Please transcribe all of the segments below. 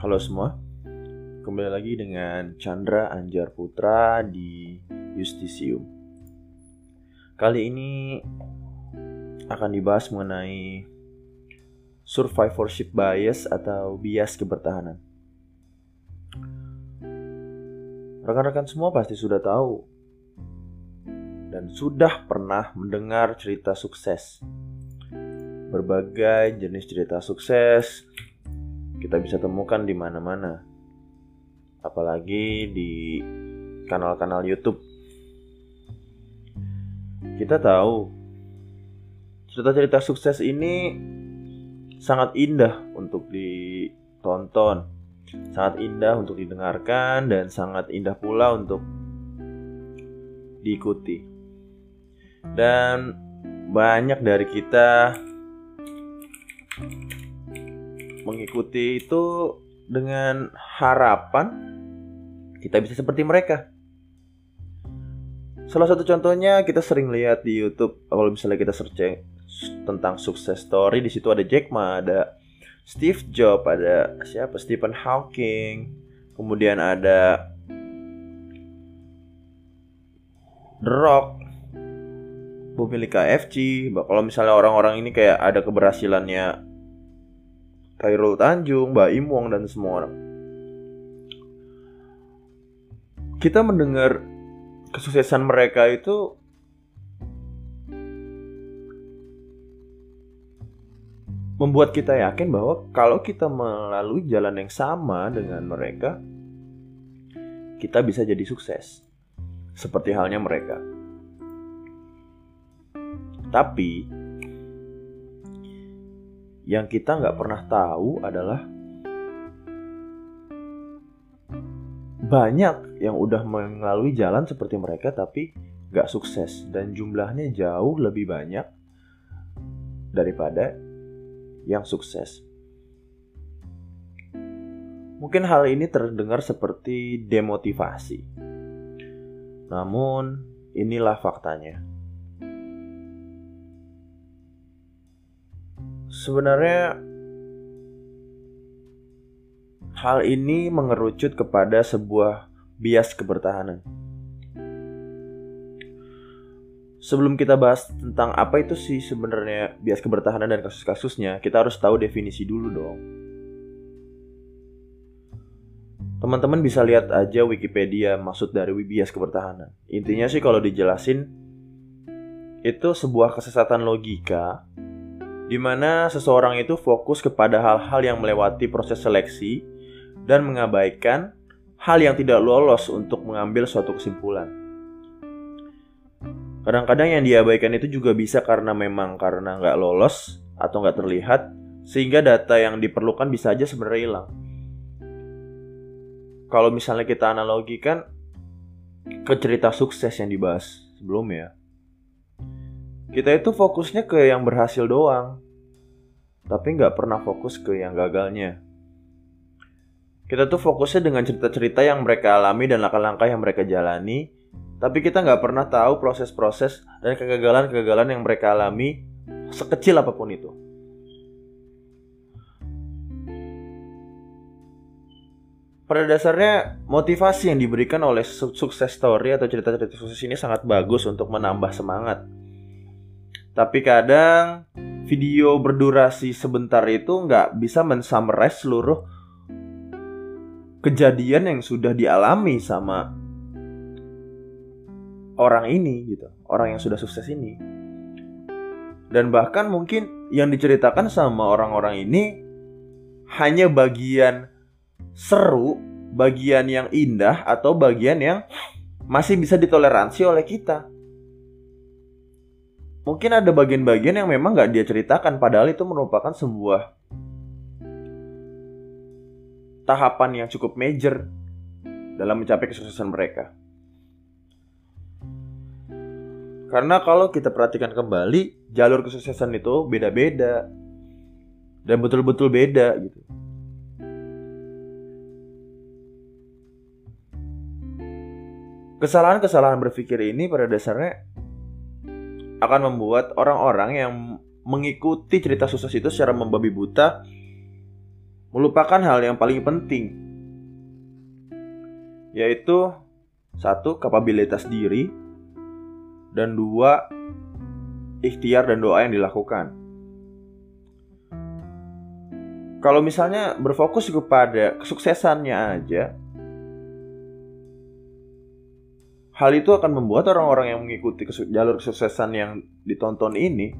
Halo semua, kembali lagi dengan Chandra Anjar Putra di Justisium. Kali ini akan dibahas mengenai survivorship bias atau bias kebertahanan. Rekan-rekan semua pasti sudah tahu dan sudah pernah mendengar cerita sukses. Berbagai jenis cerita sukses kita bisa temukan di mana-mana. Apalagi di kanal-kanal YouTube. Kita tahu cerita-cerita sukses ini sangat indah untuk ditonton, sangat indah untuk didengarkan dan sangat indah pula untuk diikuti. Dan banyak dari kita mengikuti itu dengan harapan kita bisa seperti mereka. Salah satu contohnya kita sering lihat di YouTube kalau misalnya kita searching tentang sukses story di situ ada Jack Ma, ada Steve Jobs, ada siapa Stephen Hawking, kemudian ada The Rock, pemilik KFC. Kalau misalnya orang-orang ini kayak ada keberhasilannya Khairul Tanjung, Mbak Imwong dan semua orang. Kita mendengar kesuksesan mereka itu membuat kita yakin bahwa kalau kita melalui jalan yang sama dengan mereka, kita bisa jadi sukses. Seperti halnya mereka. Tapi yang kita nggak pernah tahu adalah banyak yang udah melalui jalan seperti mereka tapi nggak sukses dan jumlahnya jauh lebih banyak daripada yang sukses. Mungkin hal ini terdengar seperti demotivasi. Namun, inilah faktanya. Sebenarnya hal ini mengerucut kepada sebuah bias kebertahanan. Sebelum kita bahas tentang apa itu sih sebenarnya bias kebertahanan dan kasus-kasusnya, kita harus tahu definisi dulu dong. Teman-teman bisa lihat aja Wikipedia maksud dari bias kebertahanan. Intinya sih kalau dijelasin itu sebuah kesesatan logika di mana seseorang itu fokus kepada hal-hal yang melewati proses seleksi dan mengabaikan hal yang tidak lolos untuk mengambil suatu kesimpulan. Kadang-kadang yang diabaikan itu juga bisa karena memang karena nggak lolos atau nggak terlihat, sehingga data yang diperlukan bisa aja sebenarnya hilang. Kalau misalnya kita analogikan ke cerita sukses yang dibahas sebelumnya, kita itu fokusnya ke yang berhasil doang, tapi nggak pernah fokus ke yang gagalnya. Kita tuh fokusnya dengan cerita-cerita yang mereka alami dan langkah-langkah yang mereka jalani, tapi kita nggak pernah tahu proses-proses dan kegagalan-kegagalan yang mereka alami sekecil apa pun itu. Pada dasarnya, motivasi yang diberikan oleh sukses story atau cerita-cerita sukses ini sangat bagus untuk menambah semangat tapi kadang video berdurasi sebentar itu nggak bisa mensummarize seluruh kejadian yang sudah dialami sama orang ini gitu, orang yang sudah sukses ini. Dan bahkan mungkin yang diceritakan sama orang-orang ini hanya bagian seru, bagian yang indah atau bagian yang masih bisa ditoleransi oleh kita mungkin ada bagian-bagian yang memang gak dia ceritakan padahal itu merupakan sebuah tahapan yang cukup major dalam mencapai kesuksesan mereka. Karena kalau kita perhatikan kembali, jalur kesuksesan itu beda-beda dan betul-betul beda gitu. Kesalahan-kesalahan berpikir ini pada dasarnya akan membuat orang-orang yang mengikuti cerita sukses itu secara membabi buta melupakan hal yang paling penting, yaitu satu kapabilitas diri dan dua ikhtiar dan doa yang dilakukan. Kalau misalnya berfokus kepada kesuksesannya aja, hal itu akan membuat orang-orang yang mengikuti jalur kesuksesan yang ditonton ini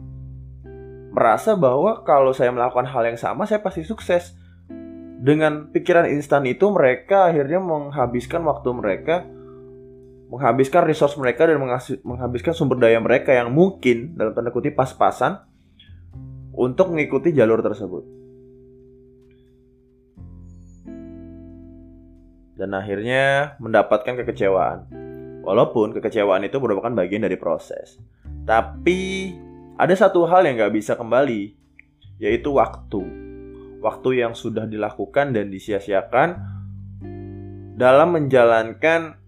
merasa bahwa kalau saya melakukan hal yang sama saya pasti sukses. Dengan pikiran instan itu mereka akhirnya menghabiskan waktu mereka menghabiskan resource mereka dan menghabiskan sumber daya mereka yang mungkin dalam tanda kutip pas-pasan untuk mengikuti jalur tersebut. Dan akhirnya mendapatkan kekecewaan. Walaupun kekecewaan itu merupakan bagian dari proses. Tapi ada satu hal yang gak bisa kembali, yaitu waktu. Waktu yang sudah dilakukan dan disia-siakan dalam menjalankan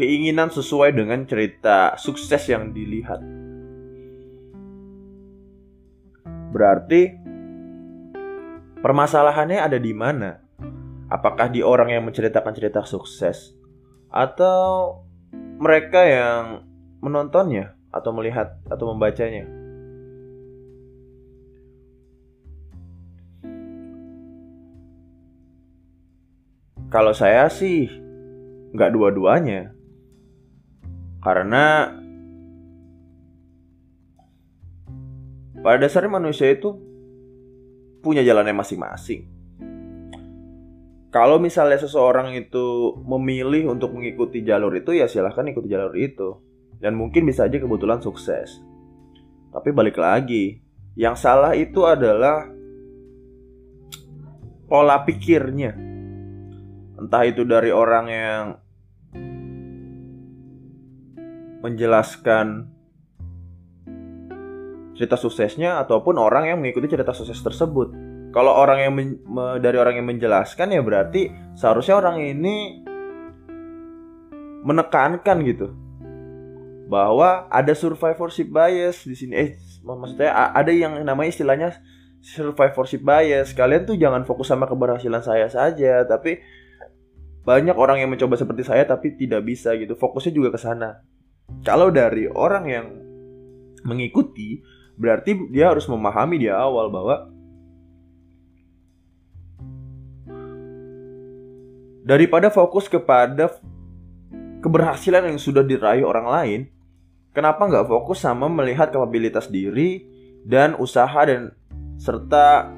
keinginan sesuai dengan cerita sukses yang dilihat. Berarti permasalahannya ada di mana? Apakah di orang yang menceritakan cerita sukses atau mereka yang menontonnya atau melihat atau membacanya. Kalau saya sih nggak dua-duanya, karena pada dasarnya manusia itu punya jalannya masing-masing. Kalau misalnya seseorang itu memilih untuk mengikuti jalur itu ya silahkan ikuti jalur itu. Dan mungkin bisa aja kebetulan sukses. Tapi balik lagi yang salah itu adalah pola pikirnya. Entah itu dari orang yang menjelaskan cerita suksesnya ataupun orang yang mengikuti cerita sukses tersebut kalau orang yang dari orang yang menjelaskan ya berarti seharusnya orang ini menekankan gitu bahwa ada survivorship bias di sini. Eh maksudnya ada yang namanya istilahnya survivorship bias. Kalian tuh jangan fokus sama keberhasilan saya saja, tapi banyak orang yang mencoba seperti saya tapi tidak bisa gitu. Fokusnya juga ke sana. Kalau dari orang yang mengikuti, berarti dia harus memahami di awal bahwa daripada fokus kepada keberhasilan yang sudah diraih orang lain, kenapa nggak fokus sama melihat kapabilitas diri dan usaha dan serta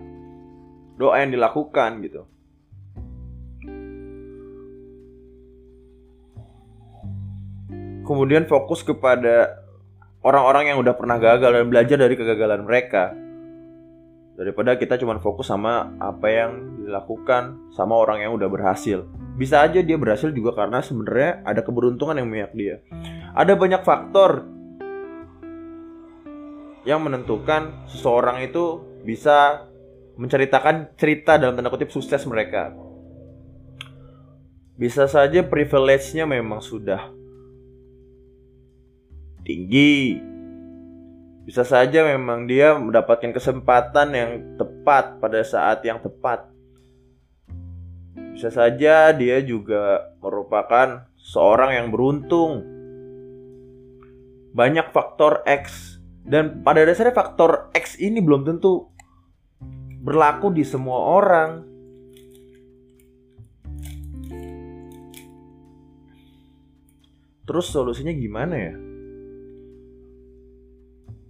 doa yang dilakukan gitu. Kemudian fokus kepada orang-orang yang udah pernah gagal dan belajar dari kegagalan mereka daripada kita cuma fokus sama apa yang dilakukan sama orang yang udah berhasil. Bisa aja dia berhasil juga karena sebenarnya ada keberuntungan yang memihak dia. Ada banyak faktor yang menentukan seseorang itu bisa menceritakan cerita dalam tanda kutip sukses mereka. Bisa saja privilege-nya memang sudah tinggi, bisa saja memang dia mendapatkan kesempatan yang tepat pada saat yang tepat. Bisa saja dia juga merupakan seorang yang beruntung. Banyak faktor X dan pada dasarnya faktor X ini belum tentu berlaku di semua orang. Terus solusinya gimana ya?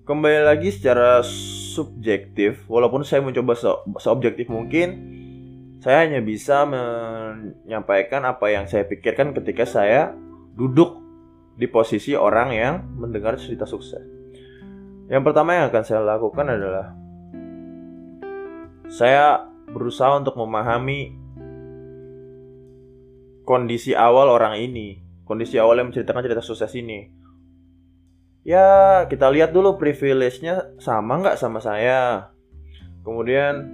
Kembali lagi secara subjektif walaupun saya mencoba se seobjektif mungkin saya hanya bisa menyampaikan apa yang saya pikirkan ketika saya duduk di posisi orang yang mendengar cerita sukses. Yang pertama yang akan saya lakukan adalah saya berusaha untuk memahami kondisi awal orang ini, kondisi awal yang menceritakan cerita sukses ini ya kita lihat dulu privilege-nya sama nggak sama saya. Kemudian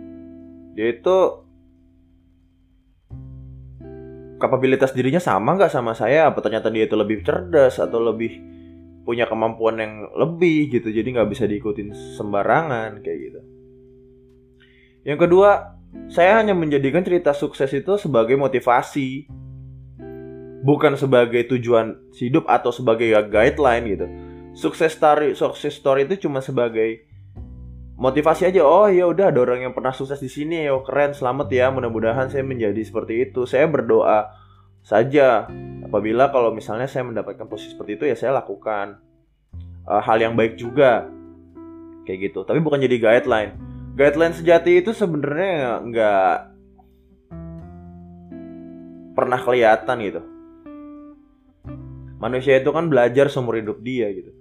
dia itu kapabilitas dirinya sama nggak sama saya? Apa ternyata dia itu lebih cerdas atau lebih punya kemampuan yang lebih gitu jadi nggak bisa diikutin sembarangan kayak gitu. Yang kedua saya hanya menjadikan cerita sukses itu sebagai motivasi bukan sebagai tujuan hidup atau sebagai guideline gitu sukses story sukses story itu cuma sebagai motivasi aja. Oh ya udah ada orang yang pernah sukses di sini. Yo keren selamat ya. Mudah-mudahan saya menjadi seperti itu. Saya berdoa saja. Apabila kalau misalnya saya mendapatkan posisi seperti itu ya saya lakukan uh, hal yang baik juga. Kayak gitu. Tapi bukan jadi guideline. Guideline sejati itu sebenarnya nggak pernah kelihatan gitu. Manusia itu kan belajar seumur hidup dia gitu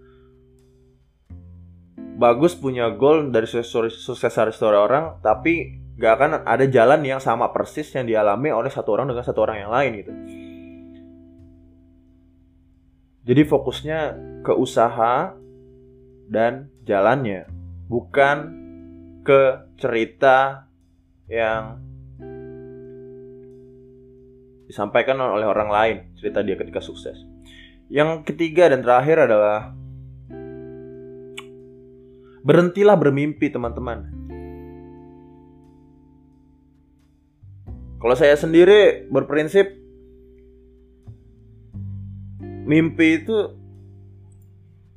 bagus punya goal dari sukses story orang tapi gak akan ada jalan yang sama persis yang dialami oleh satu orang dengan satu orang yang lain gitu jadi fokusnya ke usaha dan jalannya, bukan ke cerita yang disampaikan oleh orang lain, cerita dia ketika sukses. Yang ketiga dan terakhir adalah berhentilah bermimpi, teman-teman. Kalau saya sendiri berprinsip mimpi itu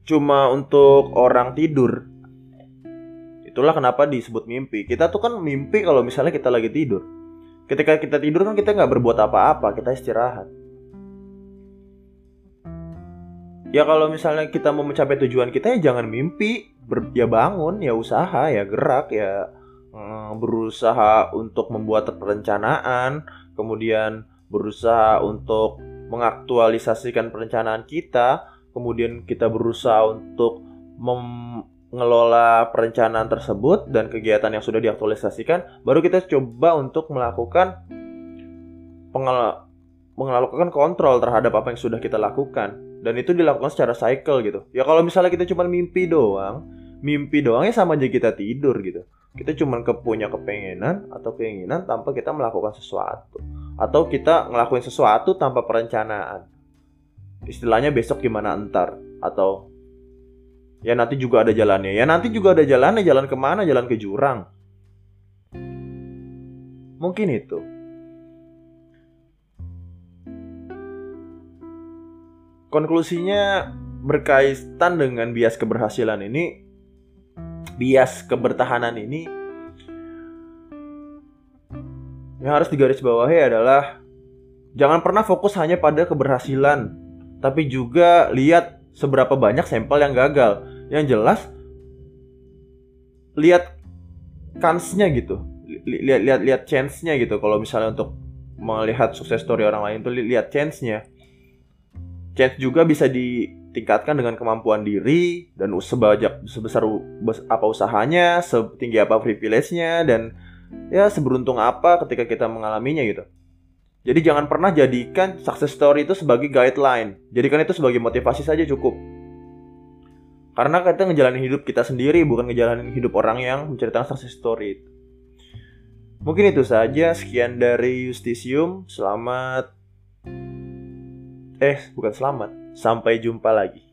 cuma untuk orang tidur. Itulah kenapa disebut mimpi. Kita tuh kan mimpi kalau misalnya kita lagi tidur. Ketika kita tidur kan kita nggak berbuat apa-apa, kita istirahat. Ya kalau misalnya kita mau mencapai tujuan kita ya jangan mimpi, Ber, ya bangun, ya usaha, ya gerak, ya mm, berusaha untuk membuat perencanaan, kemudian berusaha untuk mengaktualisasikan perencanaan kita, kemudian kita berusaha untuk mengelola perencanaan tersebut dan kegiatan yang sudah diaktualisasikan, baru kita coba untuk melakukan pengel melakukan kontrol terhadap apa yang sudah kita lakukan dan itu dilakukan secara cycle gitu. Ya kalau misalnya kita cuma mimpi doang, mimpi doang ya sama aja kita tidur gitu. Kita cuma ke punya kepengenan atau keinginan tanpa kita melakukan sesuatu atau kita ngelakuin sesuatu tanpa perencanaan. Istilahnya besok gimana entar atau ya nanti juga ada jalannya. Ya nanti juga ada jalannya, jalan ke mana? Jalan ke jurang. Mungkin itu. Konklusinya berkaitan dengan bias keberhasilan ini, bias kebertahanan ini yang harus digarisbawahi adalah jangan pernah fokus hanya pada keberhasilan, tapi juga lihat seberapa banyak sampel yang gagal. Yang jelas lihat kansnya gitu. Lihat lihat lihat chance-nya gitu. Kalau misalnya untuk melihat sukses story orang lain itu lihat chance-nya. Chance juga bisa ditingkatkan dengan kemampuan diri dan sebajak sebesar apa usahanya, setinggi apa privilege-nya dan ya seberuntung apa ketika kita mengalaminya gitu. Jadi jangan pernah jadikan success story itu sebagai guideline. Jadikan itu sebagai motivasi saja cukup. Karena kita ngejalanin hidup kita sendiri, bukan ngejalanin hidup orang yang menceritakan success story. Mungkin itu saja. Sekian dari Justisium. Selamat. Eh, bukan selamat. Sampai jumpa lagi.